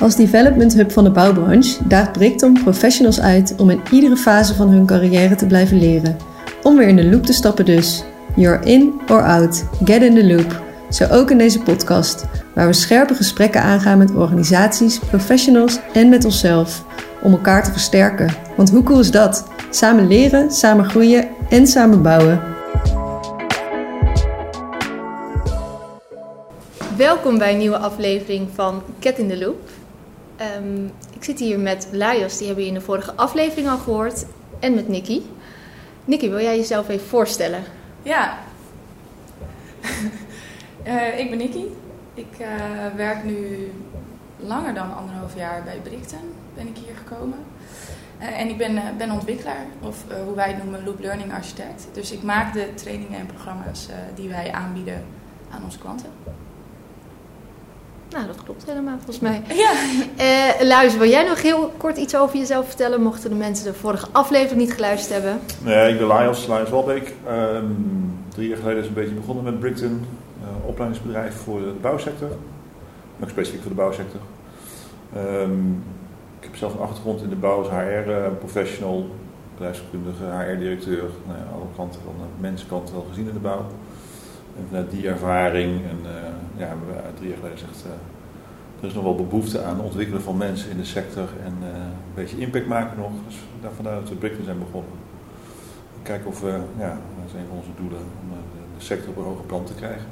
Als development hub van de bouwbranche daagt Brickton professionals uit om in iedere fase van hun carrière te blijven leren. Om weer in de loop te stappen dus. You're in or out. Get in the loop. Zo ook in deze podcast, waar we scherpe gesprekken aangaan met organisaties, professionals en met onszelf. Om elkaar te versterken. Want hoe cool is dat? Samen leren, samen groeien en samen bouwen. Welkom bij een nieuwe aflevering van Cat in the Loop. Ehm, ik zit hier met Lajos, die hebben we in de vorige aflevering al gehoord, en met Nicky. Nicky, wil jij jezelf even voorstellen? Ja, uh, ik ben Nicky. Ik uh, werk nu langer dan anderhalf jaar bij Brickton, ben ik hier gekomen. Uh, en ik ben, ben ontwikkelaar, of hoe wij het noemen, Loop Learning Architect. Dus ik maak de trainingen en programma's die wij aanbieden aan onze klanten. Nou, dat klopt helemaal volgens mij. Ja. Uh, luister, wil jij nog heel kort iets over jezelf vertellen? Mochten de mensen de vorige aflevering niet geluisterd hebben. Nee, ik ben Lajos, Lajos Walbeek. Um, drie jaar geleden is een beetje begonnen met Brickton. Uh, opleidingsbedrijf voor de bouwsector. Ook specifiek voor de bouwsector. Um, ik heb zelf een achtergrond in de bouw als HR-professional. Eh, bedrijfskundige, HR-directeur. Nou ja, alle kanten van de mensenkant wel gezien in de bouw. En vanuit die ervaring, en uh, ja, we drie jaar geleden gezegd, uh, er is nog wel behoefte aan ontwikkelen van mensen in de sector en uh, een beetje impact maken nog. Dus daar vandaar dat we Brickton zijn begonnen. Kijken of we, ja, dat van onze doelen, om de, de sector op een hoger plan te krijgen.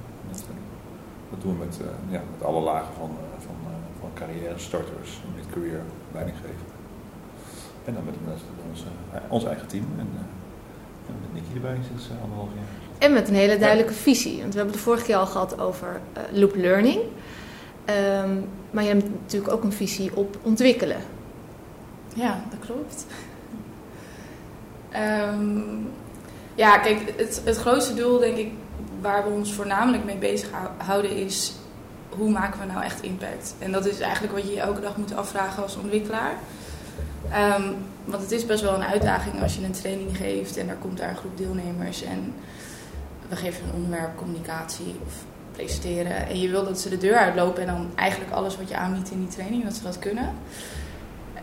Dat, doen we met, ja, met alle lagen van, van, van carrière, starters, mid-career, leidinggeven. En dan met, ons, ons eigen team en, en met Nicky erbij sinds anderhalf jaar. En met een hele duidelijke visie. Want we hebben de vorige keer al gehad over uh, loop learning. Um, maar je hebt natuurlijk ook een visie op ontwikkelen. Ja, dat klopt. um, ja, kijk, het, het grootste doel, denk ik, waar we ons voornamelijk mee bezig houden, is hoe maken we nou echt impact? En dat is eigenlijk wat je je elke dag moet afvragen als ontwikkelaar. Um, want het is best wel een uitdaging als je een training geeft en er komt daar een groep deelnemers en we geven een onderwerp communicatie of presenteren. En je wil dat ze de deur uitlopen en dan eigenlijk alles wat je aanbiedt in die training, dat ze dat kunnen.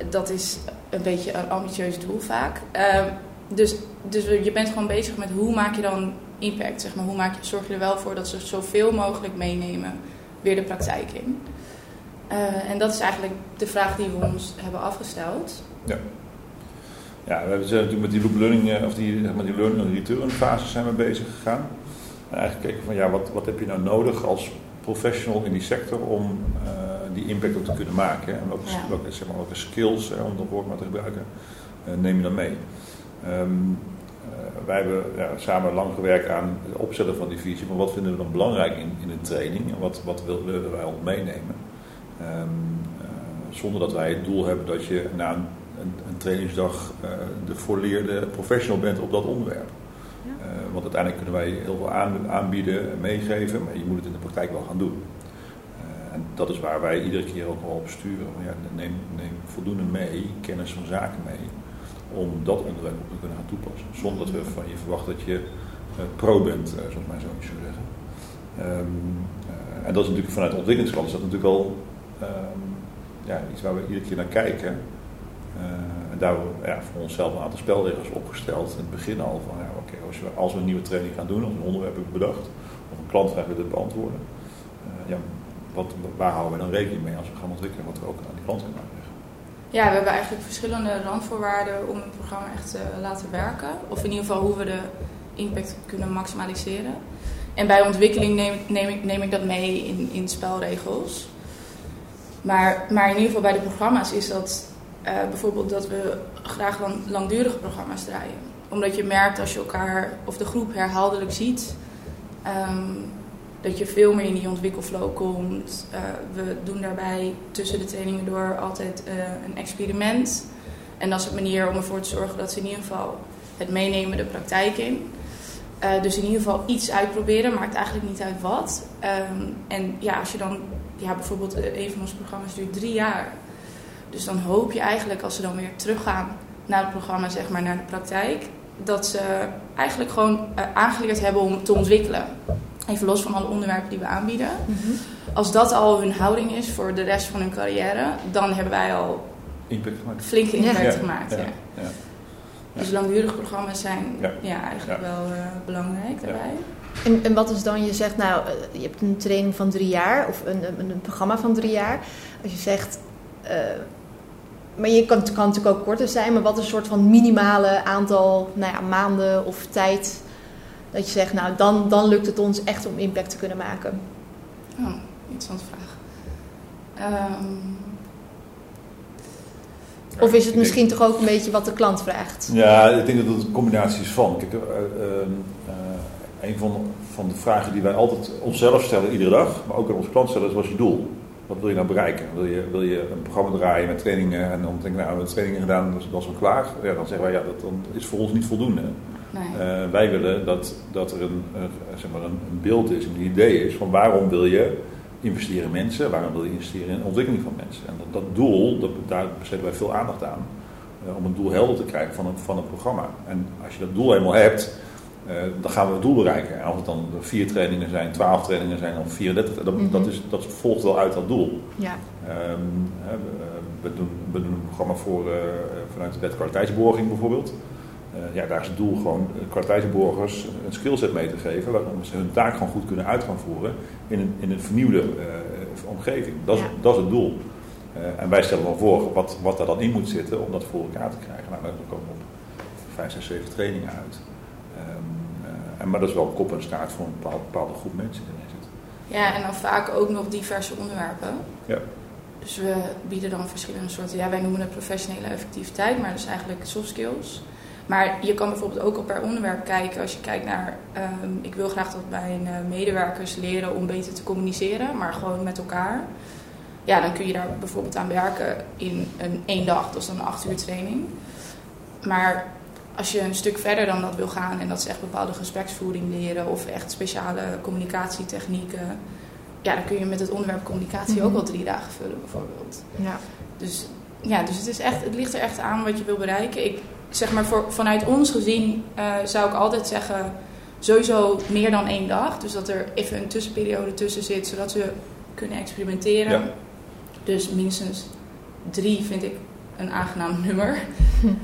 Dat is een beetje een ambitieus doel vaak. Uh, dus, dus je bent gewoon bezig met hoe maak je dan impact, zeg maar. Hoe maak je, zorg je er wel voor dat ze zoveel mogelijk meenemen weer de praktijk in. Uh, en dat is eigenlijk de vraag die we ons hebben afgesteld. Ja. Ja, we zijn natuurlijk met die loop learning, of die, met die learning return fase zijn we bezig gegaan. En eigenlijk kijken van ja, wat, wat heb je nou nodig als professional in die sector om uh, die impact ook te kunnen maken. En welke, ja. welke, zeg maar, welke skills, hè, om dat woord maar te gebruiken, uh, neem je dan mee. Um, uh, wij hebben ja, samen lang gewerkt aan het opzetten van die visie. Maar wat vinden we dan belangrijk in, in een training en wat, wat willen wij al meenemen? Um, zonder dat wij het doel hebben dat je na een trainingsdag uh, de volleerde professional bent op dat onderwerp. Ja. Uh, want uiteindelijk kunnen wij heel veel aan, aanbieden en meegeven, maar je moet het in de praktijk wel gaan doen. Uh, en dat is waar wij iedere keer ook wel op sturen. Ja, neem, neem voldoende mee, kennis van zaken mee, om dat onderwerp op te kunnen gaan toepassen. Zonder dat we van je verwachten dat je pro bent, zoals mij zo zou zeggen. Um, en dat is natuurlijk vanuit de ontwikkelingskant is dat natuurlijk wel um, ja, iets waar we iedere keer naar kijken. Uh, en daar hebben we ja, voor onszelf een aantal spelregels opgesteld. In het begin al van, ja, oké, als, we, als we een nieuwe training gaan doen, of een onderwerp hebben bedacht, of een klantvraag willen beantwoorden, uh, ja, wat, waar houden we dan rekening mee als we gaan ontwikkelen, wat we ook aan die klant kunnen uitleggen? Ja, we hebben eigenlijk verschillende randvoorwaarden om het programma echt te laten werken. Of in ieder geval hoe we de impact kunnen maximaliseren. En bij ontwikkeling neem, neem, ik, neem ik dat mee in, in spelregels. Maar, maar in ieder geval bij de programma's is dat uh, bijvoorbeeld dat we graag lang, langdurige programma's draaien. Omdat je merkt als je elkaar of de groep herhaaldelijk ziet, um, dat je veel meer in die ontwikkelflow komt. Uh, we doen daarbij tussen de trainingen door altijd uh, een experiment. En dat is een manier om ervoor te zorgen dat ze in ieder geval het meenemen de praktijk in. dus in ieder geval iets uitproberen, maakt eigenlijk niet uit wat. Um, en ja, als je dan, ja, bijvoorbeeld een van onze programma's duurt drie jaar. Dus dan hoop je eigenlijk als ze dan weer teruggaan naar het programma, zeg maar, naar de praktijk, dat ze eigenlijk gewoon uh, aangeleerd hebben om te ontwikkelen. Even los van alle onderwerpen die we aanbieden. Als dat al hun houding is voor de rest van hun carrière, dan hebben wij al Impact gemaakt. flinke impact Ja. gemaakt. Ja. Ja, ja. Dus langdurige programma's zijn Ja. ja. eigenlijk Ja. wel eh, belangrijk daarbij. En, en wat is dan, je zegt nou, eh, je hebt een training van drie jaar of een, een, een programma van drie jaar. Als je zegt, eh, maar je kan, het kan natuurlijk ook korter zijn, maar wat is een soort van minimale aantal nou ja, maanden of tijd dat je zegt, nou dan, dan lukt het ons echt om impact te kunnen maken. Oh, interessante vraag. Ehm, Of is het denk- misschien toch ook een beetje wat de klant vraagt? Ja, ik denk dat het een combinatie is van. Kijk, eh, eh, eh, een van, van de vragen die wij altijd onszelf stellen iedere dag, maar ook aan onze klant stellen, is wat is je doel? Wat wil je nou bereiken? Wil je, wil je een programma draaien met trainingen en dan denk ik, nou, we hebben trainingen gedaan, dat is, dat is wel klaar. Ja, dan zeggen wij, ja, dat dan is voor ons niet voldoende. nee. Eh, wij willen dat, dat er een, eh, zeg maar een, een beeld is, een idee is van waarom wil je investeren in mensen, waarom wil je investeren in de ontwikkeling van mensen. En dat, dat doel, dat, daar besteden wij veel aandacht aan. eh, om een doel helder te krijgen van een, van een programma. En als je dat doel helemaal hebt, eh, dan gaan we het doel bereiken. En of het dan vier trainingen zijn, twaalf trainingen zijn of 34, dat, Mhm. dat, is, dat volgt wel uit dat doel. Ja. Ehm, hè, we, doen, we doen een programma voor, eh, vanuit de wet kwaliteitsborging bijvoorbeeld. Eh, ja, daar is het doel gewoon eh, kwaliteitsborgers een skillset mee te geven, waarom ze hun taak gewoon goed kunnen uit gaan voeren in een, in een vernieuwde eh, omgeving. Dat Ja. dat is het doel. Eh, en wij stellen dan voor wat, wat er dan in moet zitten om dat voor elkaar te krijgen. Nou, daar komen we op vijf, zes, zeven trainingen uit. En, maar dat is wel kop en staart voor een bepaalde, bepaalde groep mensen die erin zit. Ja, en dan vaak ook nog diverse onderwerpen. Ja. Dus we bieden dan verschillende soorten, ja, wij noemen het professionele effectiviteit, maar dat is eigenlijk soft skills. Maar je kan bijvoorbeeld ook op per onderwerp kijken. Als je kijkt naar, ehm, ik wil graag dat mijn eh, medewerkers leren om beter te communiceren, maar gewoon met elkaar. Ja, dan kun je daar bijvoorbeeld aan werken in een één dag, dat is dan een acht uur training. Maar als je een stuk verder dan dat wil gaan en dat is echt bepaalde gespreksvoering leren of echt speciale communicatietechnieken, ja, dan kun je met het onderwerp communicatie ook Mhm. wel drie dagen vullen bijvoorbeeld. Ja. Dus ja, dus het, is echt, het ligt er echt aan wat je wil bereiken. Ik zeg maar, voor, vanuit ons gezien eh, zou ik altijd zeggen, sowieso meer dan één dag. Dus dat er even een tussenperiode tussen zit, zodat ze kunnen experimenteren. Ja. Dus minstens drie vind ik een aangenaam nummer.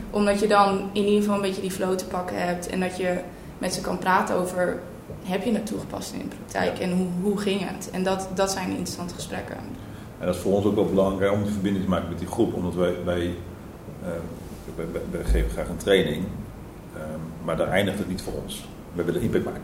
Omdat je dan in ieder geval een beetje die flow te pakken hebt. En dat je met ze kan praten over, heb je het toegepast in de praktijk? Ja. En hoe, hoe ging het? En dat, dat zijn interessante gesprekken. En dat is voor ons ook wel belangrijk om de verbinding te maken met die groep. Omdat wij, wij, eh, wij, wij- wij geven graag een training, eh, maar daar eindigt het niet voor ons. We willen impact maken.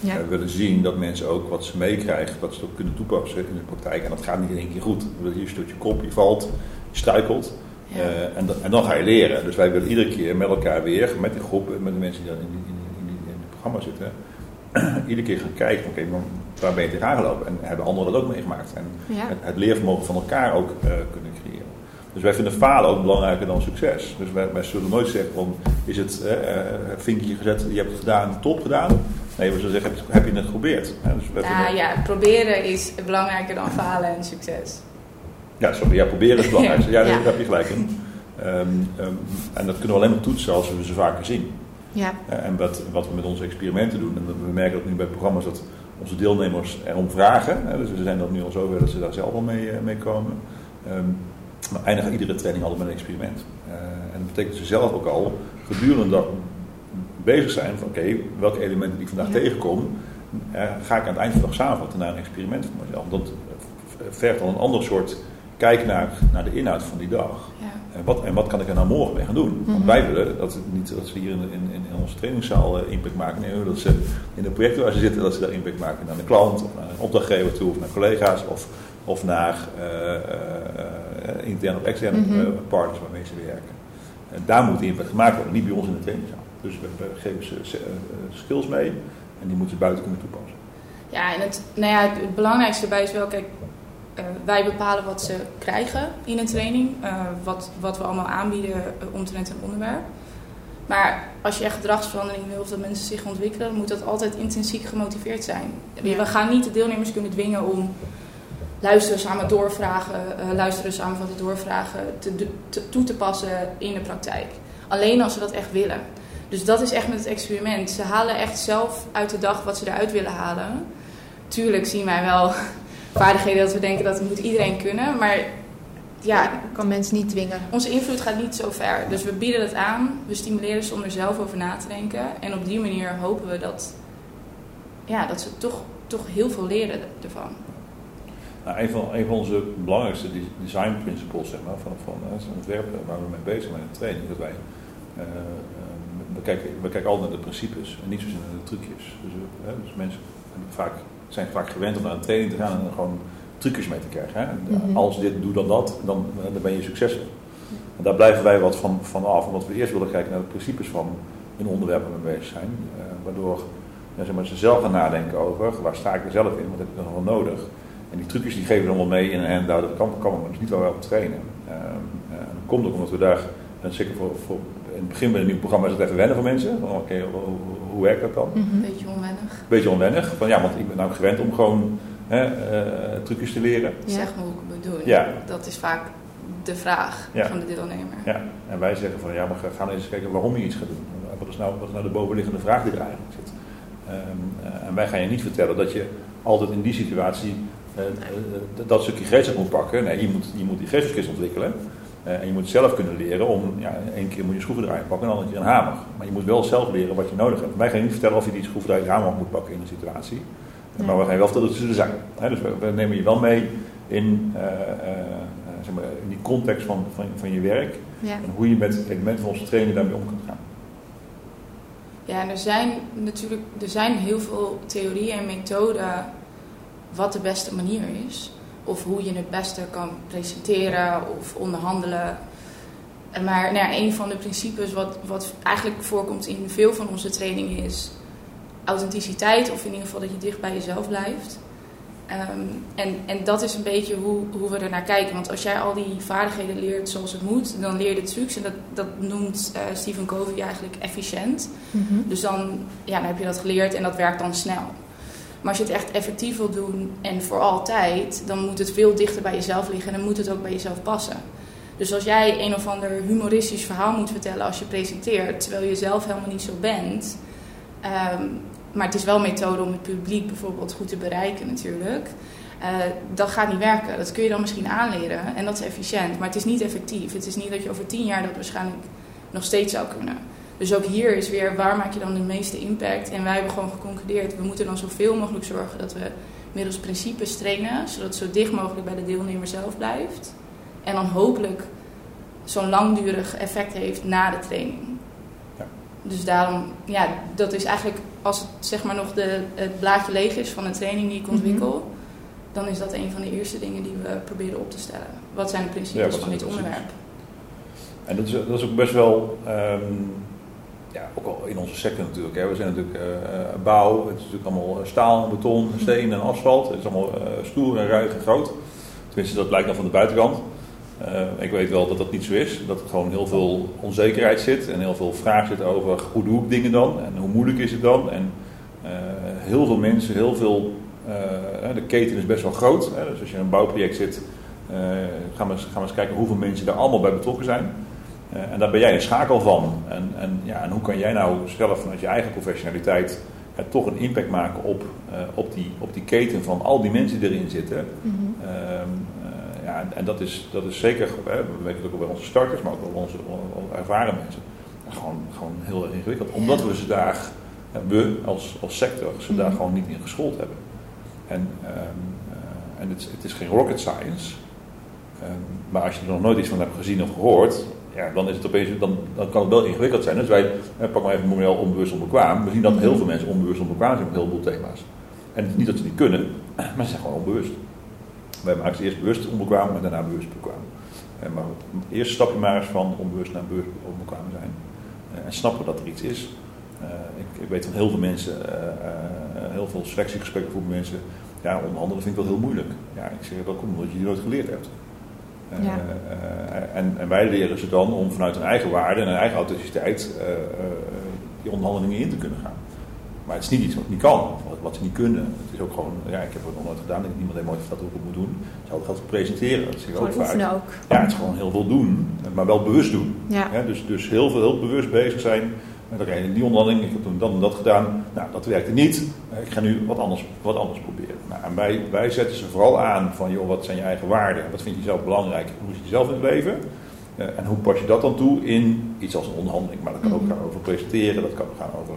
Ja. We willen zien dat mensen ook wat ze meekrijgen, dat ze het ook kunnen toepassen in de praktijk. En dat gaat niet in één keer goed. Hier stoot je kop, je valt, je struikelt. Ja. eh, en, dan- en dan ga je leren. Dus wij willen iedere keer met elkaar weer, met die groep, met de mensen die dan in, die, in, die, in, het programma zitten, iedere keer gaan kijken, oké, waar ben je tegenaan gelopen? En hebben anderen dat ook meegemaakt? En Ja. het, het leervermogen van elkaar ook eh, kunnen creëren. Dus wij vinden falen ook belangrijker dan succes. Dus wij, wij zullen nooit zeggen van, is het eh, vinkje gezet, je hebt het gedaan, top gedaan. Nee, we zullen zeggen, heb, je- heb je het geprobeerd? Hè, dus wij Ja, vinden- ja, proberen is belangrijker dan falen en succes. Ja, sorry, ja, proberen is het belangrijkste. Ja, Ja. daar heb je gelijk in. Ehm, ehm, en dat kunnen we alleen maar toetsen als we ze vaker zien. Ja. Eh, En wat, wat we met onze experimenten doen, en we merken dat nu bij programma's dat onze deelnemers erom vragen. Hè, dus we zijn dat nu al zover dat ze daar zelf al mee, eh, mee komen. Ehm, maar eindigen iedere training altijd met een experiment. Eh, en dat betekent dat ze zelf ook al gedurende dat bezig zijn van oké, welke elementen die ik vandaag Ja. tegenkom, ga ik aan het eind van de dag samenvatten naar een experiment voor mezelf. Dat vergt al een ander soort kijk naar, naar de inhoud van die dag. Ja. En wat, en wat kan ik er nou morgen mee gaan doen? Want Mhm. wij willen dat, niet, dat ze hier in, in, in onze trainingszaal eh, impact maken. Nee, we willen dat ze in de projecten waar ze zitten, dat ze daar impact maken naar de klant, of naar een opdrachtgever toe, of naar collega's, of, of naar eh, eh, eh, interne of externe Mhm. partners waarmee ze werken. En daar moet die impact gemaakt worden, niet bij ons in de trainingszaal. Dus we, we geven ze skills mee en die moeten ze buiten kunnen toepassen. Ja, en het, nou ja, het, belangrijkste daarbij is wel, kijk, eh, wij bepalen wat ze krijgen in een training, eh, wat, wat we allemaal aanbieden uh, omtrent een onderwerp. Maar als je echt gedragsverandering wil of dat mensen zich ontwikkelen, dan moet dat altijd intrinsiek gemotiveerd zijn. Ja. We gaan niet de deelnemers kunnen dwingen om luisteren samen doorvragen, eh, luisteren samenvatten doorvragen te, te, toe te passen in de praktijk. Alleen als ze dat echt willen. Dus dat is echt met het experiment. Ze halen echt zelf uit de dag wat ze eruit willen halen. tuurlijk zien wij wel vaardigheden dat we denken dat moet iedereen kunnen. Maar ja, kan mensen niet dwingen. Onze invloed gaat niet zo ver. Dus we bieden het aan, we stimuleren ze om er zelf over na te denken. En op die manier hopen we dat, ja, dat ze toch, toch heel veel leren ervan. Nou, een, van, een van onze belangrijkste design principles zeg maar, van, van het ontwerp waar we mee bezig zijn met de training, dat wij uh, we, kijken, we kijken altijd naar de principes en niet zozeer naar de trucjes. Dus, uh, dus mensen vaak, zijn vaak gewend om naar een training te gaan en gewoon trucjes mee te krijgen. Hè? Mhm. Als dit, doe dan dat, dan, dan ben je succesvol. En daar blijven wij wat van, van af, omdat we eerst willen kijken naar de principes van een onderwerp waar we bezig zijn. Uh, waardoor ja, zeg maar, ze zelf gaan nadenken over waar sta ik er zelf in, wat heb ik nog wel nodig. En die trucjes die geven we allemaal mee in een handout, dat kan, kan maar dus niet waar we op trainen. Uh, dat komt ook omdat we daar, en zeker voor, voor in het begin met een nieuw programma is het even wennen voor mensen. Oké, okay, hoe, werkt dat dan? Een mhm. Beetje onwennig. Beetje onwennig. Van, ja, want ik ben nou gewend om gewoon hè, uh, trucjes te leren. Zeg maar hoe ik het bedoel. Ja. Dat is vaak de vraag van de deelnemer. Ja, en wij zeggen van ja, maar ga nou eens kijken waarom je iets gaat doen. Wat is nou, wat is nou de bovenliggende vraag die er eigenlijk zit? Um, en wij gaan je niet vertellen dat je altijd in die situatie uh, dat stukje geestelijk moet pakken. Nee, je moet, je moet die geestelijkist ontwikkelen. Uh, en je moet zelf kunnen leren om, ja, één keer moet je schroevendraaier pakken en dan een keer een hamer. Maar je moet wel zelf leren wat je nodig hebt. Wij gaan niet vertellen of je die schroevendraaier hamer moet pakken in een situatie. Maar we gaan wel vertellen dat ze er zijn. dus we, nemen je wel mee in, uh, zeg maar, in die context van, van, van je werk. Ja. En hoe je met elementen van onze training daarmee om kunt gaan. Ja, en er zijn natuurlijk er zijn heel veel theorieën en methoden wat de beste manier is. Of hoe je het beste kan presenteren of onderhandelen. Maar nou ja, een van de principes wat, wat eigenlijk voorkomt in veel van onze trainingen is authenticiteit. Of in ieder geval dat je dicht bij jezelf blijft. Ehm, en, en dat is een beetje hoe, hoe we er naar kijken. Want als jij al die vaardigheden leert zoals het moet, dan leer je de trucs. En dat, dat noemt uh, Stephen Covey eigenlijk efficiënt. Mhm. Dus dan, ja, dan heb je dat geleerd en dat werkt dan snel. Maar als je het echt effectief wil doen en voor altijd, dan moet het veel dichter bij jezelf liggen en dan moet het ook bij jezelf passen. Dus als jij een of ander humoristisch verhaal moet vertellen als je presenteert, terwijl je zelf helemaal niet zo bent. Ehm, maar het is wel een methode om het publiek bijvoorbeeld goed te bereiken natuurlijk. Uh, dat gaat niet werken. Dat kun je dan misschien aanleren en dat is efficiënt. Maar het is niet effectief. Het is niet dat je over tien jaar dat waarschijnlijk nog steeds zou kunnen. Dus ook hier is weer, waar maak je dan de meeste impact? En wij hebben gewoon geconcludeerd, we moeten dan zoveel mogelijk zorgen dat we middels principes trainen, zodat het zo dicht mogelijk bij de deelnemer zelf blijft. En dan hopelijk zo'n langdurig effect heeft na de training. Ja. Dus daarom, ja, dat is eigenlijk, als het zeg maar nog de, het blaadje leeg is van een training die ik ontwikkel, mhm. dan is dat een van de eerste dingen die we proberen op te stellen. Wat zijn de principes van dit onderwerp? En dat is, dat is ook best wel um, ook al in onze sector natuurlijk. Hè. We zijn natuurlijk uh, bouw, het is natuurlijk allemaal staal, beton, steen en asfalt. Het is allemaal stoer en ruig en groot. Tenminste, dat blijkt dan van de buitenkant. Ik weet wel dat dat niet zo is. Dat er gewoon heel veel onzekerheid zit en heel veel vraag zit over hoe doe ik dingen dan en hoe moeilijk is het dan. En heel veel mensen, heel veel. de keten is best wel groot. Hè. Dus als je in een bouwproject zit, gaan, we, gaan we eens kijken hoeveel mensen daar allemaal bij betrokken zijn. Eh, en daar ben jij een schakel van. En, en, ja, en hoe kan jij nou zelf vanuit je eigen professionaliteit ja, toch een impact maken op, uh, op, die, op die keten van al die mensen die erin zitten. Mm -hmm. uh, ja, en dat is, dat is zeker, we weten het ook bij onze starters, maar ook bij onze, onze ervaren mensen. Gewoon, gewoon heel erg ingewikkeld. Omdat we ze daar, we als, als sector, ze daar mhm. gewoon niet in geschoold hebben. En, um, en het, het, is geen rocket science. Um, maar als je er nog nooit iets van hebt gezien of gehoord, ja, dan, is het opeens, dan, dan kan het wel ingewikkeld zijn. Dus wij, eh, pak maar even model onbewust onbekwaam. We zien dat heel veel mensen onbewust onbekwaam zijn op heel veel thema's. En niet dat ze niet kunnen, maar ze zijn gewoon onbewust. Wij maken ze eerst bewust onbekwaam en daarna bewust bekwaam. En maar eerst stap je maar eens van onbewust naar bewust onbekwaam zijn. Eh, en snappen dat er iets is. Uh, ik, ik, weet van heel veel mensen, heel veel selectiegesprekken voor mensen. Ja, onderhandelen vind ik wel heel moeilijk. Ja, ik zeg dat komt omdat je die nooit geleerd hebt. Ja. Eh, eh, en, en, wij leren ze dan om vanuit hun eigen waarde en hun eigen authenticiteit eh, die onderhandelingen in te kunnen gaan. Maar het is niet iets wat niet kan, wat, wat, ze niet kunnen. Het is ook gewoon, ja, ik heb het nog nooit gedaan, ik niemand heeft verteld hoe ik het moet doen. Je zou het gaan presenteren. Dat is ook vaak. ook. Ja, het is gewoon heel veel doen, maar wel bewust doen. Ja. dus, dus heel veel heel bewust bezig zijn met oké, in die onderhandeling, ik heb toen dat en dat gedaan. Nou, dat werkte niet. Eh, ik ga nu wat anders, wat anders proberen. Nou, en wij, wij zetten ze vooral aan van, joh, wat zijn je eigen waarden? Wat vind je zelf belangrijk? Hoe zit je zelf in het leven? Eh, en hoe pas je dat dan toe in iets als een onderhandeling? Maar dat kan ook Mhm. gaan over presenteren, dat kan ook gaan over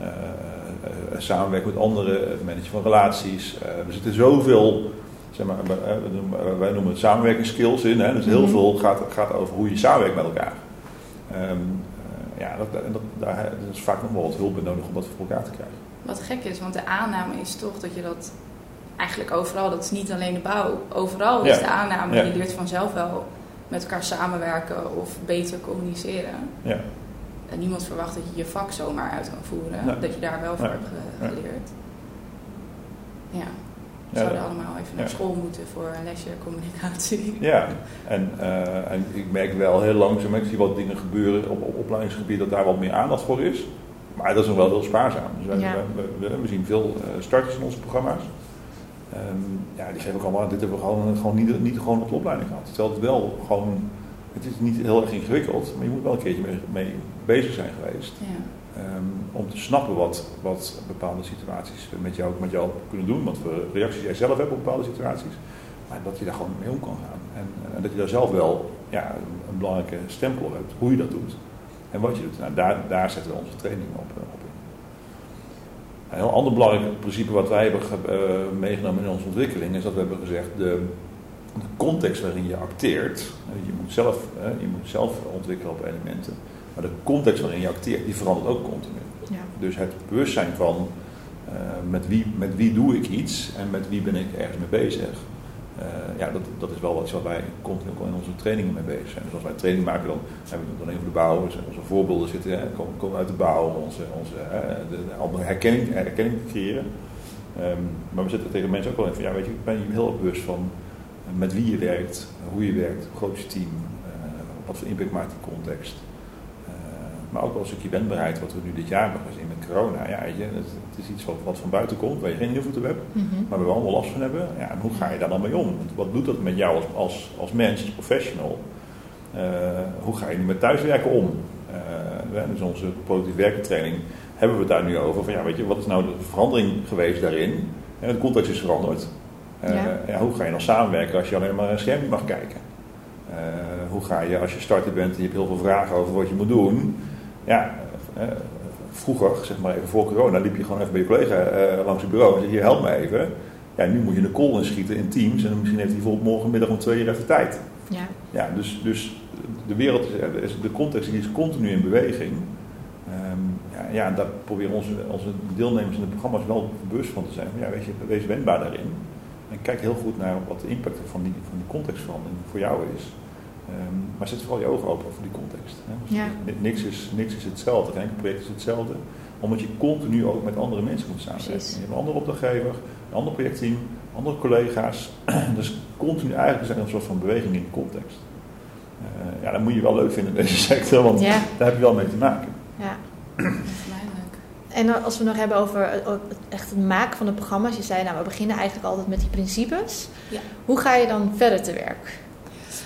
eh, samenwerken met anderen, het managen van relaties. Eh, er zitten zoveel, zeg maar, wij- noemen- het samenwerkingsskills in. Hè? Dus heel Mhm. veel gaat, gaat over hoe je samenwerkt met elkaar. Ehm, eh, ja, dat, dat, daar is vaak nog wel wat hulp bij nodig om dat voor elkaar te krijgen. Wat gek is, want de aanname is toch dat je dat eigenlijk overal, dat is niet alleen de bouw, overal is de aanname, Ja. je leert vanzelf wel met elkaar samenwerken of beter communiceren. Ja. En niemand verwacht dat je je vak zomaar uit kan voeren, Nee. dat je daar wel voor Nee. hebt geleerd. Ja, we Ja, zouden allemaal even naar ja. school moeten voor een lesje communicatie. Ja, en, eh, en ik merk wel heel langzaam, ik zie wat dingen gebeuren op, op opleidingsgebied, dat daar wat meer aandacht voor is. Maar dat is nog wel heel spaarzaam. Dus wij- Ja. we, we, we zien veel eh, starters in onze programma's. Ehm, ja, die geven ook allemaal, dit hebben we gewoon, gewoon niet, niet gewoon op de opleiding gehad. Terwijl het wel gewoon, het is niet heel erg ingewikkeld, maar je moet wel een keertje mee, mee bezig zijn geweest. Ja. Ehm, om te snappen wat, wat bepaalde situaties met jou, met jou kunnen doen. Wat voor reacties jij zelf hebt op bepaalde situaties. Maar dat je daar gewoon mee om kan gaan. En, en dat je daar zelf wel ja, een, belangrijke stempel op hebt. Hoe je dat doet. En wat je doet. Nou, daar, daar zetten we onze training op, eh, op in. Een heel ander belangrijk principe wat wij hebben eh, meegenomen in onze ontwikkeling. Is dat we hebben gezegd. De, de context waarin je acteert. Je moet zelf, je moet zelf ontwikkelen op elementen. Maar de context waarin je acteert, die verandert ook continu. Ja. Dus het bewustzijn van eh, met, wie, met wie doe ik iets en met wie ben ik ergens mee bezig. Eh, ja, dat, dat is wel wat wat wij continu ook in onze trainingen mee bezig zijn. Dus als wij training maken, dan hebben we het dan even de bouw. Dus onze voorbeelden zitten, hè, komen, komen uit de bouw, onze, onze, hè, de, de, andere herkenning, herkenning creëren. Ehm, maar we zitten tegen mensen ook wel in van, ja weet je, ik ben je heel bewust van met wie je werkt, hoe je werkt, hoe groot je team, eh, wat voor impact maakt die context. Eh, maar ook wel een stukje wendbaarheid, wat we nu dit jaar hebben gezien met corona. Ja, je, het, het is iets wat, wat van buiten komt, waar je geen invloed op hebt, Mhm. maar waar we allemaal last van hebben. Ja, en hoe ga je daar dan mee om? Want wat doet dat met jou als, als, als mens, als professional? Eh, hoe ga je nu met thuiswerken om? Dus onze productief werken training hebben we het daar nu over. Van, ja, weet je, wat is nou de verandering geweest daarin? Ja, de context is veranderd. Eh, Ja. ja, hoe ga je dan samenwerken als je alleen maar een scherm mag kijken? Eh, hoe ga je als je starter bent en je hebt heel veel vragen over wat je moet doen? Ja, eh, vroeger, zeg maar even voor corona, liep je gewoon even bij je collega langs het bureau en zei: Hier, help me even. Ja, nu moet je een call inschieten in Teams en misschien heeft hij bijvoorbeeld morgenmiddag om twee uur even tijd. Ja. Ja, dus, dus de wereld, is, de context die is continu in beweging. Ehm, ja, ja, daar proberen onze, onze deelnemers in de programma's wel bewust van te zijn. Ja, weet je, wees wendbaar daarin. Kijk heel goed naar wat de impact van die, van die contextverandering voor jou is. Ehm, maar zet vooral je ogen open voor die context. Hè. Dus Ja. niks, is, niks is hetzelfde, geen project is hetzelfde. Omdat je continu ook met andere mensen moet samenwerken. Je hebt een andere opdrachtgever, een ander projectteam, andere collega's. dus continu eigenlijk is er een soort van beweging in de context. Eh, ja, dat moet je wel leuk vinden in deze sector, want Ja. daar heb je wel mee te maken. ja. En als we nog hebben over het- ook het- echt het maken van de programma's. Je zei, nou, we beginnen eigenlijk altijd met die principes. Ja. Hoe ga je dan verder te werk?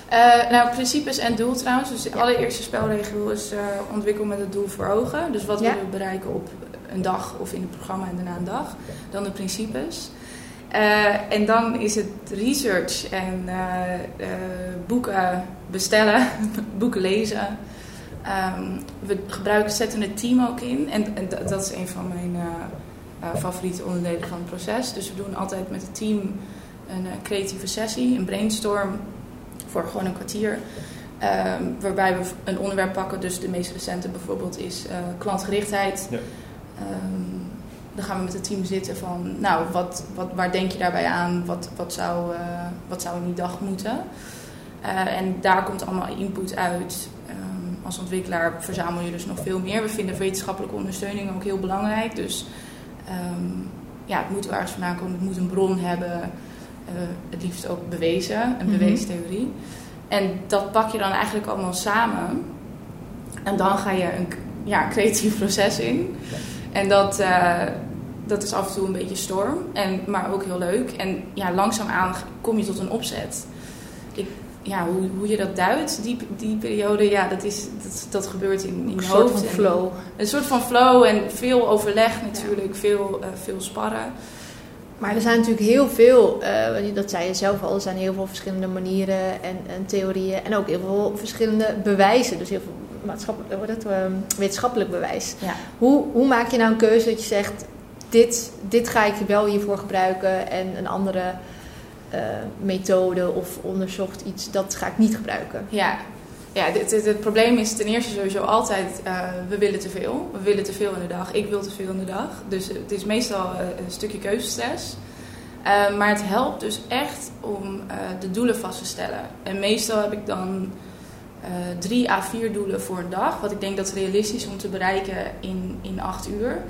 Eh, nou, principes en doel trouwens. Dus de allereerste spelregel is eh ontwikkel met het doel voor ogen. Dus wat Ja. willen we bereiken op een dag of in het programma en daarna een dag. Dan de principes. Eh, en dan is het research en eh, eh, boeken bestellen, boeken lezen. Ehm, we gebruiken zetten het team ook in. En, en dat- is een van mijn eh, eh, favoriete onderdelen van het proces. Dus we doen altijd met het team een eh, creatieve sessie, een brainstorm voor gewoon een kwartier. Ehm, waarbij we een onderwerp pakken. Dus de meest recente bijvoorbeeld is klantgerichtheid. Ja. Ehm, dan gaan we met het team zitten van, nou, wat, wat, waar denk je daarbij aan? Wat, wat, zou, eh, wat zou in die dag moeten? En daar komt allemaal input uit. Als ontwikkelaar verzamel je dus nog veel meer. We vinden wetenschappelijke ondersteuning ook heel belangrijk. Dus ehm, ja, het moet ergens vandaan komen. Het moet een bron hebben. Eh, het liefst ook bewezen, een Mhm. bewezen theorie. En dat pak je dan eigenlijk allemaal samen. En dan ga je een ja, creatief proces in. En dat, eh, dat is af en toe een beetje storm, en, maar ook heel leuk. En ja, langzaamaan kom je tot een opzet. Ja, hoe, hoe je dat duidt, die, die periode, ja, dat, is, dat, dat gebeurt in, in Een soort van flow. Een soort van flow en veel overleg natuurlijk, veel, eh, veel sparren. Maar er zijn natuurlijk heel veel, eh, dat zei je zelf al, er zijn heel veel verschillende manieren en, en theorieën. En ook heel veel verschillende bewijzen. Dus heel veel maatschappelijk, dat, eh, wetenschappelijk bewijs. Ja. Hoe, hoe maak je nou een keuze dat je zegt, dit, dit ga ik wel hiervoor gebruiken en een andere eh, methode of onderzocht iets, dat ga ik niet gebruiken. Ja, ja dit- het probleem is ten eerste sowieso altijd, eh, we willen te veel. We willen te veel in de dag. Ik wil te veel in de dag. Dus het is meestal eh, een stukje keuzestress. Maar het helpt dus echt om de doelen vast te stellen. En meestal heb ik dan drie à vier doelen voor een dag. Wat ik denk dat realistisch is om te bereiken in, in acht uur.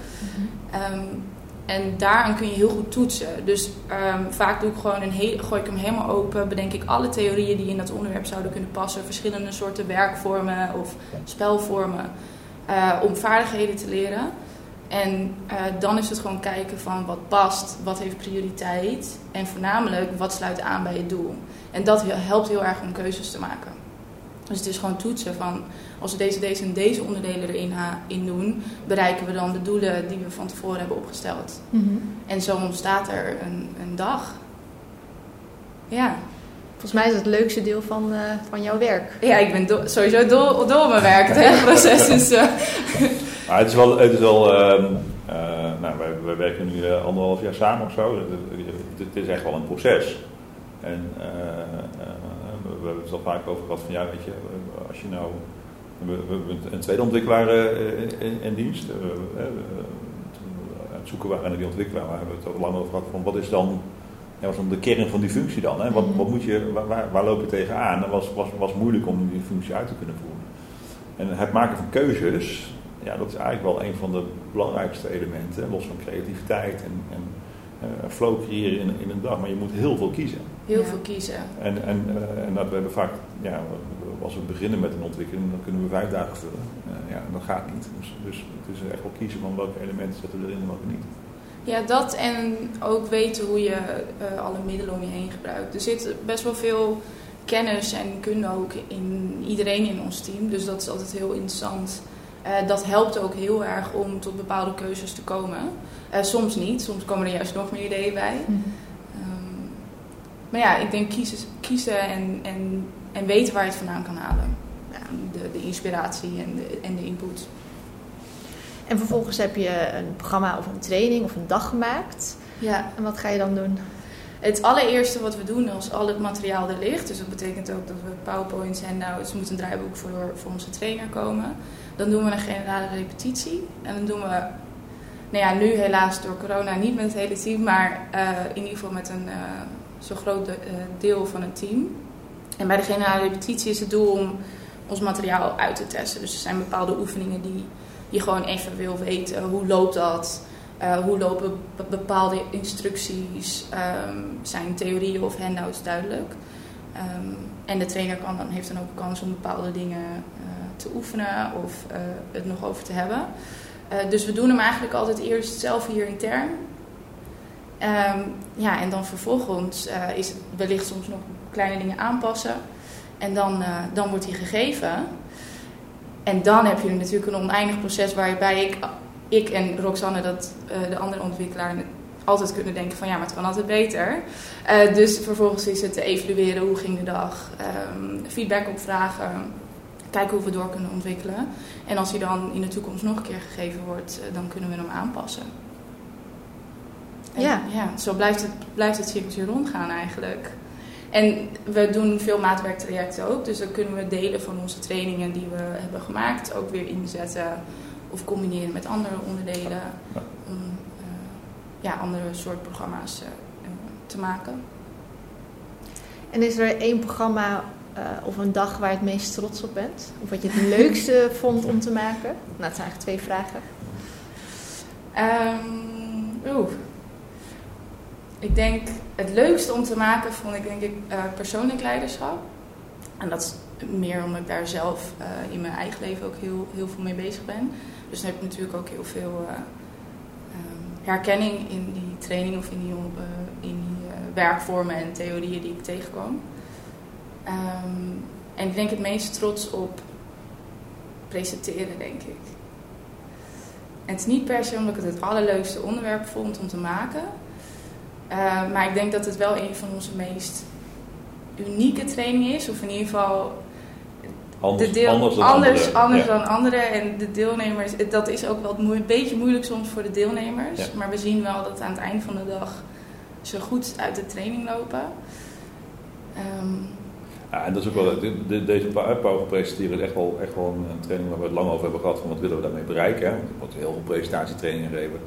Ehm, en daaraan kun je heel goed toetsen. Dus ehm, vaak doe ik gewoon een heel, gooi ik hem helemaal open. Bedenk ik alle theorieën die in dat onderwerp zouden kunnen passen. Verschillende soorten werkvormen of spelvormen. eh, om vaardigheden te leren. En eh, dan is het gewoon kijken van wat past, wat heeft prioriteit. En voornamelijk wat sluit aan bij je doel. En dat helpt heel erg om keuzes te maken. Dus het is gewoon toetsen van als we deze, deze en deze onderdelen erin in doen, bereiken we dan de doelen die we van tevoren hebben opgesteld. En zo ontstaat er een, een dag. Ja. Volgens mij is het het leukste deel van, eh, van jouw werk. ja, ik ben do- sowieso dol, dol op mijn werk. Het hele proces is... eh, Maar het is wel, het is wel ehm, eh, nou, wij, wij werken nu anderhalf jaar samen of zo. Het, is echt wel een proces. En we hebben het al vaak over gehad van ja, weet je, eh, als je nou. We hebben een tweede ontwikkelaar eh, in, in dienst. Eh, we- eh, aan het zoeken waren naar die ontwikkelaar, maar hebben we het ook lang over gehad van wat is dan, ja, wat is dan de kern van die functie dan? Hè? Wat, wat moet je, waar, waar, waar loop je tegenaan? Dat was, was, was moeilijk om die functie uit te kunnen voeren. En het maken van keuzes, ja, dat is eigenlijk wel een van de belangrijkste elementen, los van creativiteit en, en eh, flow creëren in, in een dag. Maar je moet heel veel kiezen. heel Ja. veel kiezen. En, en, eh, en dat we hebben vaak, ja, als we beginnen met een ontwikkeling, dan kunnen we vijf dagen vullen. Eh, ja, dat gaat niet. Dus, dus het is echt wel kiezen van welke elementen zetten we erin en welke niet. Ja, dat en ook weten hoe je eh, alle middelen om je heen gebruikt. Er zit best wel veel kennis en kunde ook in iedereen in ons team. Dus dat is altijd heel interessant. Eh, dat helpt ook heel erg om tot bepaalde keuzes te komen. Eh, soms niet, soms komen er juist nog meer ideeën bij. Ehm, maar ja, ik denk kiezen, kiezen en, en, en weten waar je het vandaan kan halen. Ja. De, de inspiratie en de, en de input. En vervolgens heb je een programma of een training of een dag gemaakt. Ja. En wat ga je dan doen? Het allereerste wat we doen als al het materiaal er ligt, dus dat betekent ook dat we PowerPoints en nou, het moet een draaiboek voor, voor onze trainer komen. Dan doen we een generale repetitie en dan doen we, nou ja, nu helaas door corona niet met het hele team, maar eh, in ieder geval met een eh, zo groot eh, deel van het team. En bij de generale repetitie is het doel om ons materiaal uit te testen. Dus er zijn bepaalde oefeningen die je gewoon even wil weten. Hoe loopt dat? Eh, hoe lopen be- bepaalde instructies? Ehm, zijn theorieën of handouts duidelijk? Ehm, en de trainer kan dan, heeft dan ook kans om bepaalde dingen eh, te oefenen of eh, het nog over te hebben. Eh, dus we doen hem eigenlijk altijd eerst zelf hier intern. Ehm, ja, en dan vervolgens eh, is het wellicht soms nog kleine dingen aanpassen. En dan, dan wordt hij gegeven. En dan heb je natuurlijk een oneindig proces waarbij ik, ik en Roxanne, dat, de andere ontwikkelaar, altijd kunnen denken van ja, maar het kan altijd beter. Dus vervolgens is het te evalueren, hoe ging de dag, ehm, feedback opvragen, kijken hoe we door kunnen ontwikkelen. En als hij dan in de toekomst nog een keer gegeven wordt, eh, dan kunnen we hem aanpassen. En Ja. ja, zo blijft het, blijft het cirkeltje rondgaan eigenlijk. En we doen veel maatwerktrajecten ook. Dus dan kunnen we delen van onze trainingen die we hebben gemaakt ook weer inzetten. Of combineren met andere onderdelen. Ja. Om eh, ja, andere soort programma's eh, te maken. En is er één programma eh, of een dag waar je het meest trots op bent? Of wat je het leukste vond om te maken? Nou, het zijn eigenlijk twee vragen. Ehm, Oeh. Ik denk het leukste om te maken vond ik denk ik eh, persoonlijk leiderschap. En dat is meer omdat ik daar zelf eh, in mijn eigen leven ook heel, heel veel mee bezig ben. Dus dan heb ik natuurlijk ook heel veel eh, ehm, herkenning in die training of in die, in die werkvormen en theorieën die ik tegenkwam. Ehm, en ik denk het meest trots op presenteren, denk ik. En het is niet per se omdat ik het het allerleukste onderwerp vond om te maken. Uh, maar ik denk dat het wel een van onze meest unieke trainingen is. Of in ieder geval Anders, de deel, anders dan anders, anderen. anders Ja. dan anderen. En de deelnemers, dat is ook wel een beetje moeilijk soms voor de deelnemers. Ja. Maar we zien wel dat aan het eind van de dag ze goed uit de training lopen. Ehm, Ja, en dat is ook wel, de- de- deze Power presenteren is echt wel, echt wel een, training waar we het lang over hebben gehad. Van wat willen we daarmee bereiken? Hè? Want er wordt heel veel presentatietrainingen gegeven.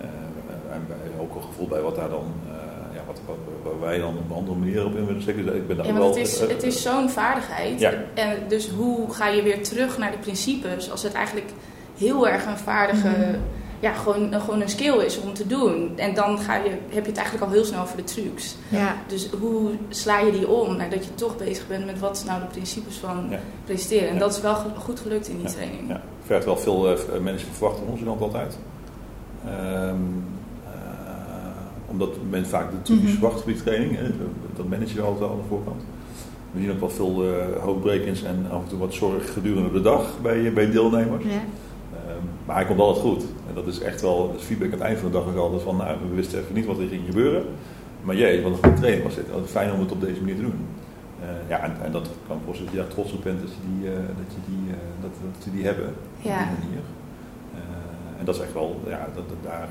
Eh, en bij- ook een gevoel bij wat daar dan, eh, ja, wat, wat, waar wij dan op een andere manier op in willen steken. Dus ik ben daar ja, wel, het is, het is zo'n vaardigheid. Ja. En dus hoe ga je weer terug naar de principes als het eigenlijk heel erg een vaardige, Mhm. Ja, gewoon, gewoon een skill is om te doen. En dan ga je, heb je het eigenlijk al heel snel voor de trucs. Ja. Dus hoe sla je die om nadat je toch bezig bent met wat is nou de principes van Ja. presenteren? En Ja. dat is wel goed gelukt in die Ja. training. Ja, vergt wel veel eh, mensen verwachten van onze kant altijd. Ehm, eh, omdat men vaak de op die training. Hè, dat manage je altijd al aan de voorkant. We zien ook wel veel eh hoofdbrekens en af en toe wat zorg gedurende de dag bij, bij deelnemers. Ja. Maar hij komt altijd goed. En dat is echt wel, het feedback aan het eind van de dag altijd van, nou, we wisten even niet wat er ging gebeuren. Maar jee, wat een goede training was dit. Wat fijn om het op deze manier te doen. Eh, ja, en, en dat kan ik wel ja, trots op bent dat je die, eh, dat je die, eh, dat, dat ze die hebben op Ja. die manier. En dat is echt wel, ja, dat, dat daar.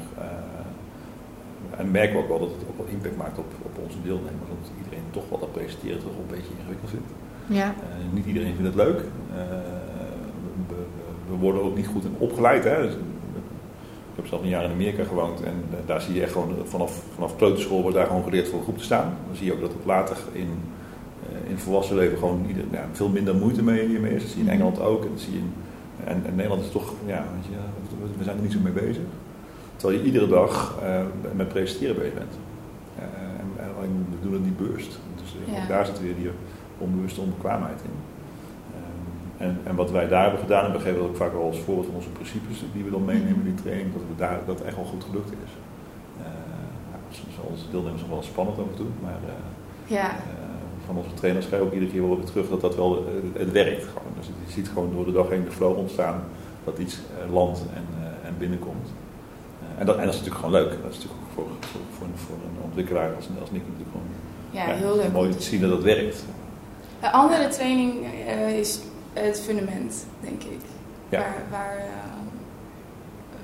en merken we ook wel dat het ook wel impact maakt op, op onze deelnemers. Want iedereen toch wel dat presenteren toch wel een beetje ingewikkeld vindt. Ja. Niet iedereen vindt het leuk. Eh, we, worden ook niet goed in opgeleid. Hè? Dus, ik heb zelf een jaar in Amerika gewoond en eh, daar zie je echt gewoon vanaf, vanaf kleuterschool wordt daar gewoon geleerd voor een groep te staan. Dan zie je ook dat het later in, eh, in het volwassen leven gewoon ieder, ja, veel minder moeite mee, mee is. Dat zie je in Engeland ook. En, dat zie je in, en, en Nederland is toch, ja, weet je, we- zijn er niet zo mee bezig. Terwijl je iedere dag eh, met presenteren bezig bent. Eh, en, we doen het niet bewust. Dus eh, Ja. daar zit weer die onbewuste onbekwaamheid in. En, en wat wij daar hebben gedaan, en we geven dat ook vaak wel als voorbeeld van onze principes die we dan meenemen in die training, dat, we daar, dat echt wel goed gelukt is. Eh nou, onze deelnemers nog wel spannend af en toe, maar eh, Ja. eh, van onze trainers krijgen we ook iedere keer wel weer terug dat dat wel, het werkt gewoon. Dus je ziet gewoon door de dag heen de flow ontstaan dat iets landt en, en binnenkomt. En, dat, en dat is natuurlijk gewoon leuk. Dat is natuurlijk ook voor, voor, voor, een- voor een ontwikkelaar als, als Nick natuurlijk gewoon ja, heel leuk. mooi te zien dat het werkt. Een andere training is het fundament, denk ik. Ja. Waar, waar, eh,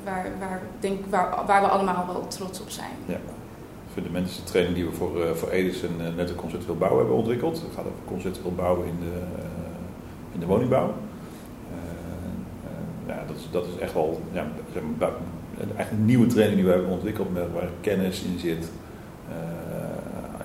waar, waar, denk, waar, waar we allemaal wel trots op zijn. Ja. Fundament is de training die we voor, eh voor Edis en uh, Net Conceptueel Bouwen hebben ontwikkeld. Het gaat over conceptueel bouwen in de, eh, in de woningbouw. Ja, dat, is, dat is echt wel ja, zeg maar, een nieuwe training die we hebben ontwikkeld met, waar kennis in zit.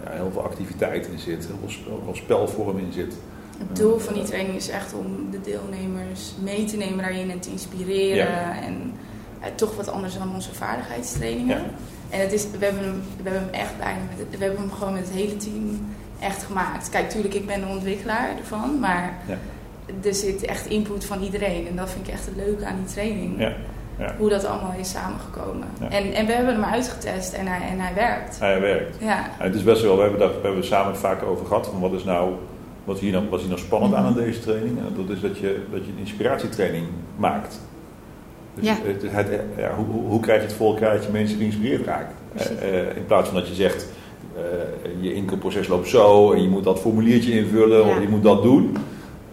ja, heel veel activiteit in zit, heel veel, heel veel spelvorm in zit. Het doel van die training is echt om de deelnemers mee te nemen daarin en te inspireren. Ja. En eh, toch wat anders dan onze vaardigheidstrainingen. Ja. En het is, we, hebben hem, we hebben hem echt bijna met we hebben hem gewoon met het hele team echt gemaakt. Kijk, tuurlijk, ik ben de ontwikkelaar ervan, maar Ja. er zit echt input van iedereen. En dat vind ik echt het leuke aan die training. Ja, ja. Hoe dat allemaal is samengekomen. Ja. En, en we hebben hem uitgetest en hij, en hij werkt. Hij werkt. Ja, het is best wel, we hebben daar we hebben het samen vaak over gehad. Van wat is nou, wat hier nou, wat hier nou spannend aan aan deze training? En dat is dat je, dat je een inspiratietraining maakt. Dus Ja. het, het, ja, hoe, hoe, krijg je het voor elkaar dat je mensen geïnspireerd raakt? Eh, eh, in plaats van dat je zegt, eh, je inkoopproces loopt zo en je moet dat formuliertje invullen Ja. of je moet dat doen.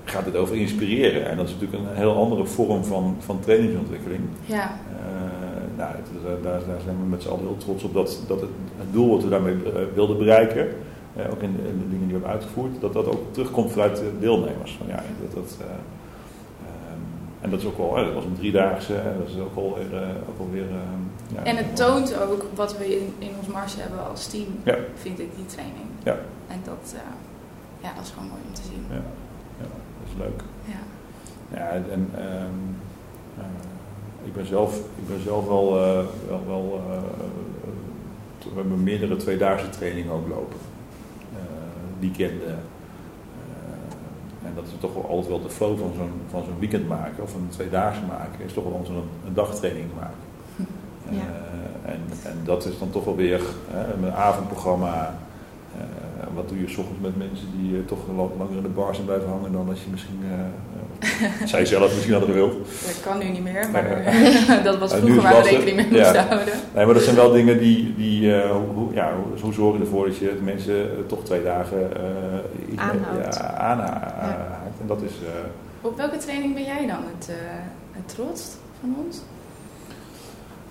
Gaat het over inspireren. En dat is natuurlijk een heel andere vorm van, van trainingsontwikkeling. ja. Eh, nou, eh, daar, daar zijn we met z'n allen heel trots op dat, dat het, het doel wat we daarmee eh, wilden bereiken, eh, ook in, in de dingen die we hebben uitgevoerd, dat dat ook terugkomt vanuit de deelnemers. Van, ja, dat, dat, eh, ehm, en dat is ook wel, dat was een driedaagse, dat is ook wel weer. eh, ook ja, En het toont ook wat we in, in ons mars hebben als team, Ja. vind ik, die training. Ja. En dat, ja, dat is gewoon mooi om te zien. Ja, ja, dat is leuk. Ja. Ja, en ehm, eh, ik, ben zelf, ik ben zelf wel, wel, wel we hebben meerdere tweedaagse trainingen ook lopen. Eh, weekenden. Eh, en dat is toch wel altijd wel de flow van zo'n, van zo'n weekend maken, of een tweedaagse maken, is toch wel zo'n een dagtraining maken. Ja. Eh, en, en dat is dan toch wel weer eh, met een avondprogramma, eh, wat doe je s ochtends met mensen die eh, toch lang- langer in de bar zijn blijven hangen dan als je misschien, eh, eh, zij zelf misschien hadden gewild. Dat kan nu niet meer, maar dat was vroeger waar we rekening mee moesten Ja. houden. Nee, maar dat zijn wel dingen die, die eh, hoe, ja, hoe, zorg je ervoor dat je mensen eh, toch twee dagen eh, iets Aanhoudt. Ja, aanhaakt. En dat is, eh, Op welke training ben jij dan het, eh het trotst van ons?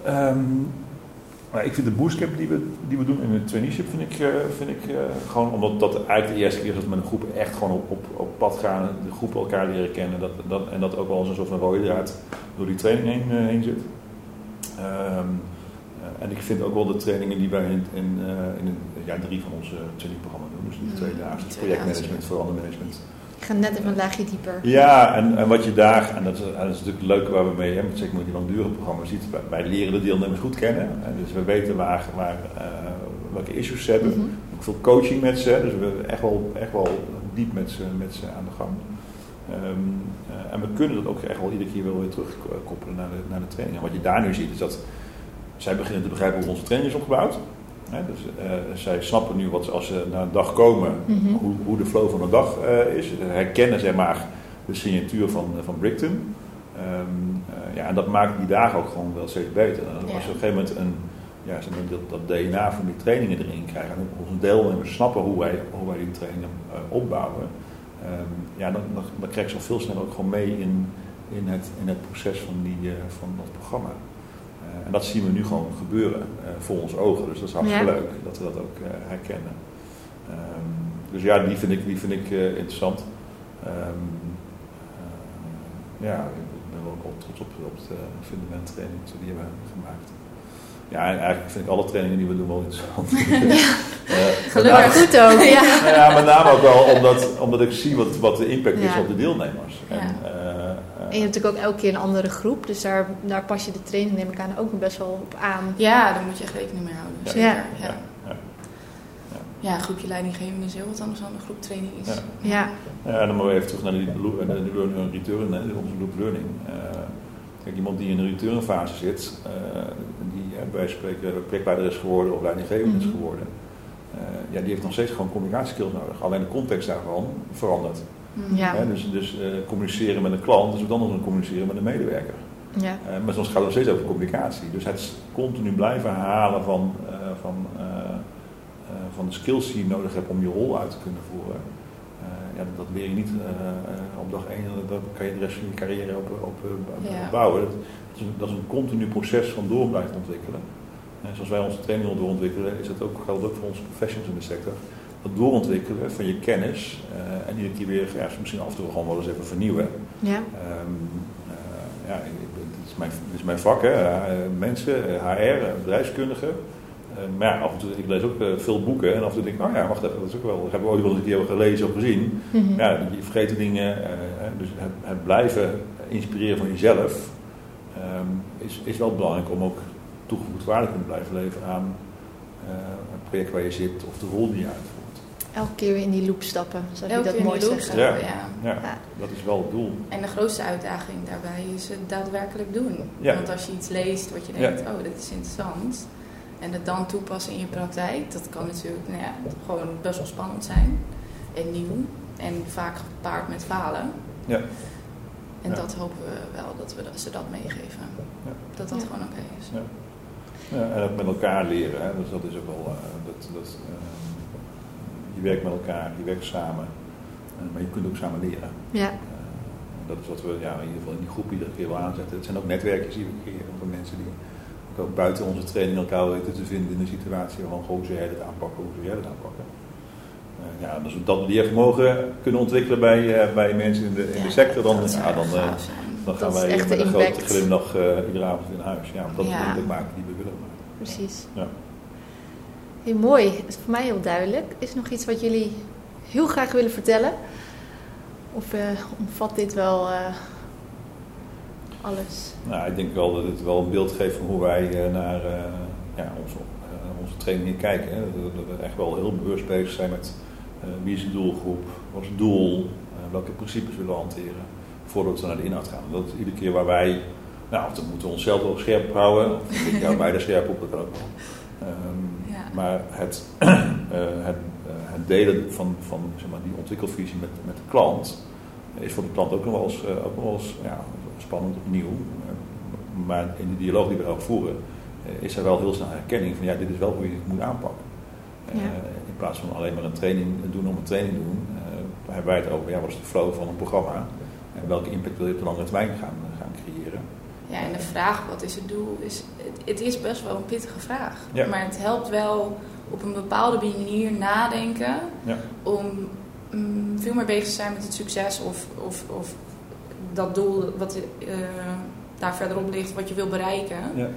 Ehm, nou, ik vind de bootcamp die we, die we doen in het traineeship, vind ik, eh, vind ik eh, gewoon omdat dat eigenlijk de eerste keer is dat we met een groep echt gewoon op, op, op pad gaan, de groep elkaar leren kennen dat, dat, en dat ook wel als een soort van rode draad door die training heen, eh, heen zit. Ehm, eh, en ik vind ook wel de trainingen die wij in, in, in het jaar drie van onze trainingprogramma doen, dus die dus tweedaagse. projectmanagement, verandermanagement. Ik ga net even een laagje dieper. Ja, en, en wat je daar, en dat, is, en dat is natuurlijk het leuke waar we mee hebben, zeker met die langdurige programma's ziet, wij, wij leren de deelnemers goed kennen. En dus we weten waar, waar, eh, welke issues ze hebben. Mhm. Ook veel coaching met ze, dus we hebben echt wel, echt wel diep met ze, met ze aan de gang. Ehm, eh, en we kunnen dat ook echt wel iedere keer wel weer terugkoppelen naar de, naar de training. En wat je daar nu ziet is dat zij beginnen te begrijpen hoe onze training is opgebouwd. Hè, dus, eh, zij snappen nu wat als ze naar een dag komen, Mhm. hoe, hoe de flow van de dag eh, is. Ze herkennen zeg maar de signatuur van, van Brickton. Ehm, eh, ja, en dat maakt die dagen ook gewoon wel steeds beter. En als Ja. je op een gegeven moment een, ja, zeg maar, dat, dat DNA van die trainingen erin krijgen, en onze deelnemers snappen hoe wij, hoe wij die trainingen eh, opbouwen, ehm, ja, dan, dan, dan krijg je al veel sneller ook gewoon mee in, in, het, in het proces van, die, eh, van dat programma. Eh, en dat zien we nu gewoon gebeuren eh, voor onze ogen. Dus dat is hartstikke Ja. leuk dat we dat ook eh, herkennen. Ehm, dus ja, die vind ik, die vind ik interessant. Ehm, eh, ja, ik ben wel ook trots op, op de fundament training die we hebben gemaakt. Ja, en eigenlijk vind ik alle trainingen die we doen wel interessant. Eh, Gelukkig name- goed ook. Ja. nou ja, met name ook wel omdat, omdat ik zie wat, wat de impact is Ja. op de deelnemers. En, Ja. Eh, eh, En je hebt natuurlijk ook elke keer een andere groep, dus daar, daar pas je de training neem ik aan ook best wel op aan. Ja, daar moet je echt rekening mee houden. Ja. Zeker. Ja. Ja. ja. Ja, een groepje leidinggevende is heel wat anders dan een groep training is. Ja. Ja. Ja, en dan maar even terug naar die, lo- eh, de learning and return, hè, onze loop learning. Eh, kijk, iemand die in een return fase zit, eh, die eh, bij wijze van spreken is geworden of leidinggevende is Mhm. geworden, eh, ja, die heeft nog steeds gewoon communicatieskills nodig. Alleen de context daarvan verandert. Mm. Ja. Dus dus eh, communiceren met een klant is wat anders dan communiceren met een medewerker. Ja. Eh, maar soms gaat het nog steeds over communicatie. Dus het continu blijven herhalen van, eh, van, van de skills die je nodig hebt om je rol uit te kunnen voeren. Ja, dat, dat leer je niet op dag één. Daar kan je de rest van je carrière op, op, Ja. bouwen. Dat, dat is een, dat is een continu proces van door blijven ontwikkelen. En zoals wij onze training doorontwikkelen, is het ook, geldt ook voor onze professionals in de sector. Doorontwikkelen van je kennis eh, en iedere keer weer ja, misschien af en toe gewoon wel eens even vernieuwen. Ja. Ehm, eh, ja, dit, is mijn, dit is mijn vak, hè. Eh, mensen, HR, bedrijfskundigen. Maar ja, af en toe, ik lees ook veel boeken en af en toe denk ik, oh ja, wacht even, dat is ook wel, dat hebben we ooit wel eens een keer gelezen of gezien. Mhm. Ja, je vergeet de dingen, dus het, het blijven inspireren van jezelf ehm, is, is wel belangrijk om ook toegevoegde waarde te kunnen blijven leveren aan het project waar je zit of de rol die je uitvoert. Elke keer weer in die loop stappen, zoals je Elke dat keer in mooi die loop zegt. stappen, Ja. ja. Ja, Ja. dat is wel het doel. En de grootste uitdaging daarbij is het daadwerkelijk doen. Ja. Want als je iets leest wat je Ja. denkt, oh, dit is interessant. En het dan toepassen in je praktijk, dat kan natuurlijk nou ja, gewoon best wel spannend zijn. En nieuw. En vaak gepaard met falen. Ja. En Ja. dat hopen we wel, dat we dat- ze dat meegeven. Ja. Dat dat Ja. gewoon oké is. Ja. Ja, en ook met elkaar leren. Hè. Dus dat is ook wel. eh, dat, dat, eh, je werkt met elkaar, je werkt samen. Eh, maar je kunt ook samen leren. Ja. Eh, dat is wat we ja, in ieder geval in die groep iedere keer wel aanzetten. Het zijn ook netwerkjes die we creëren van mensen die ook, buiten onze training elkaar weten te vinden in een situatie van hoe zou jij aanpakken, hoe zou jij dit aanpakken. Eh, ja, we dat leervermogen kunnen ontwikkelen bij, bij mensen in de, in de sector, dan, dat ja, dan, dan gaan Dat wij met de een grote glimlach eh, iedere avond in huis. Ja, want dat is de impact maken die we willen maken. Precies. Ja. Heel mooi. Het is voor mij heel duidelijk. Is er nog iets wat jullie heel graag willen vertellen? Of eh, omvat dit wel eh, alles? Nou, ik denk wel dat het wel een beeld geeft van hoe wij eh, naar ja, onze, onze training hier kijken. Hè. Dat, dat we echt wel heel bewust bezig zijn met wie is de doelgroep, wat is het doel, welke principes willen we hanteren, voordat we naar de inhoud gaan. Dat is iedere keer waar wij, nou, dan moeten we onszelf wel scherp houden, of ik jou beide scherp op, dat kan ook wel. Ehm, Ja. Maar het, eh, het, eh, het en delen van, van zeg maar, die ontwikkelvisie met, met de klant is voor de klant ook nog wel eens, ook nog wel eens ja, spannend, nieuw. maar in de dialoog die we ook voeren, is er wel heel snel herkenning van ja, dit is wel hoe je het moet aanpakken. Ja. in plaats van alleen maar een training doen om een training doen, hebben wij het over ja, wat is de flow van een programma en welke impact wil je op de lange termijn gaan. Ja, en de vraag, wat is het doel, is, het, is best wel een pittige vraag. Maar het helpt wel op een bepaalde manier nadenken ja. om mm, veel meer bezig te zijn met het succes of, of, of dat doel wat uh, daar verderop ligt, wat je wil bereiken. Ja.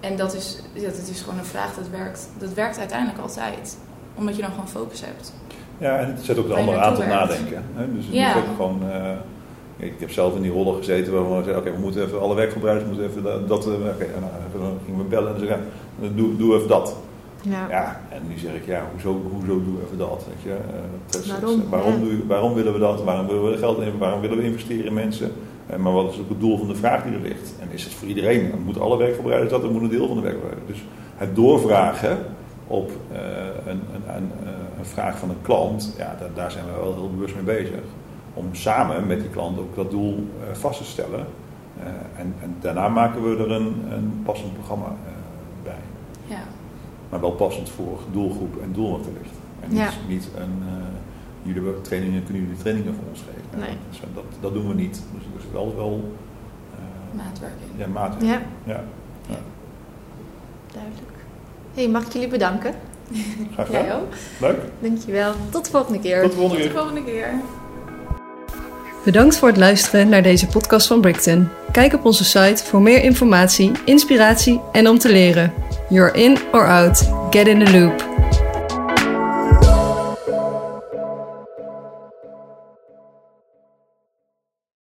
En dat is, dat, het is gewoon een vraag dat werkt, dat werkt uiteindelijk altijd. Omdat je dan gewoon focus hebt. Ja, en het zet ook de andere aan tot nadenken. Hè? Dus het ja. ook gewoon... Uh, ik heb zelf in die rollen gezeten waar we zeiden, oké, we moeten even alle werkverbruikers moeten even dat, uh, oké, nou, dan gingen we bellen en zeggen, doe, doe even dat. Ja. ja, en nu zeg ik, ja, hoezo, hoezo doe even dat? Weet je? Uh, waarom? waarom, doe, waarom willen we dat? Waarom willen we geld in? Waarom willen we investeren in mensen? Uh, maar wat is ook het doel van de vraag die er ligt? En is het voor iedereen? Dan moeten alle werkverbruikers dat? Dan moet een deel van de werkverbruikers. Dus het doorvragen op uh, een, een, een, een, vraag van een klant, ja, daar, daar zijn we wel heel bewust mee bezig om samen met die klant ook dat doel uh, vast te stellen. Uh, en, en, daarna maken we er een, een passend programma uh, bij. Ja. Maar wel passend voor doelgroep en doel wat er ligt. En niet, ja. niet een, jullie hebben trainingen, kunnen jullie trainingen voor ons geven. Nee. Dus, dat, dat doen we niet. Dus het is wel wel... maatwerking. Ja, maatwerking. Ja. ja. ja. Duidelijk. hey, mag ik jullie bedanken? Graag gedaan. Jij ook. Leuk. Dankjewel. Tot de volgende keer. Tot de volgende keer. Tot de volgende keer. Bedankt voor het luisteren naar deze podcast van Brickton. Kijk op onze site voor meer informatie, inspiratie en om te leren. You're in or out. Get in the loop.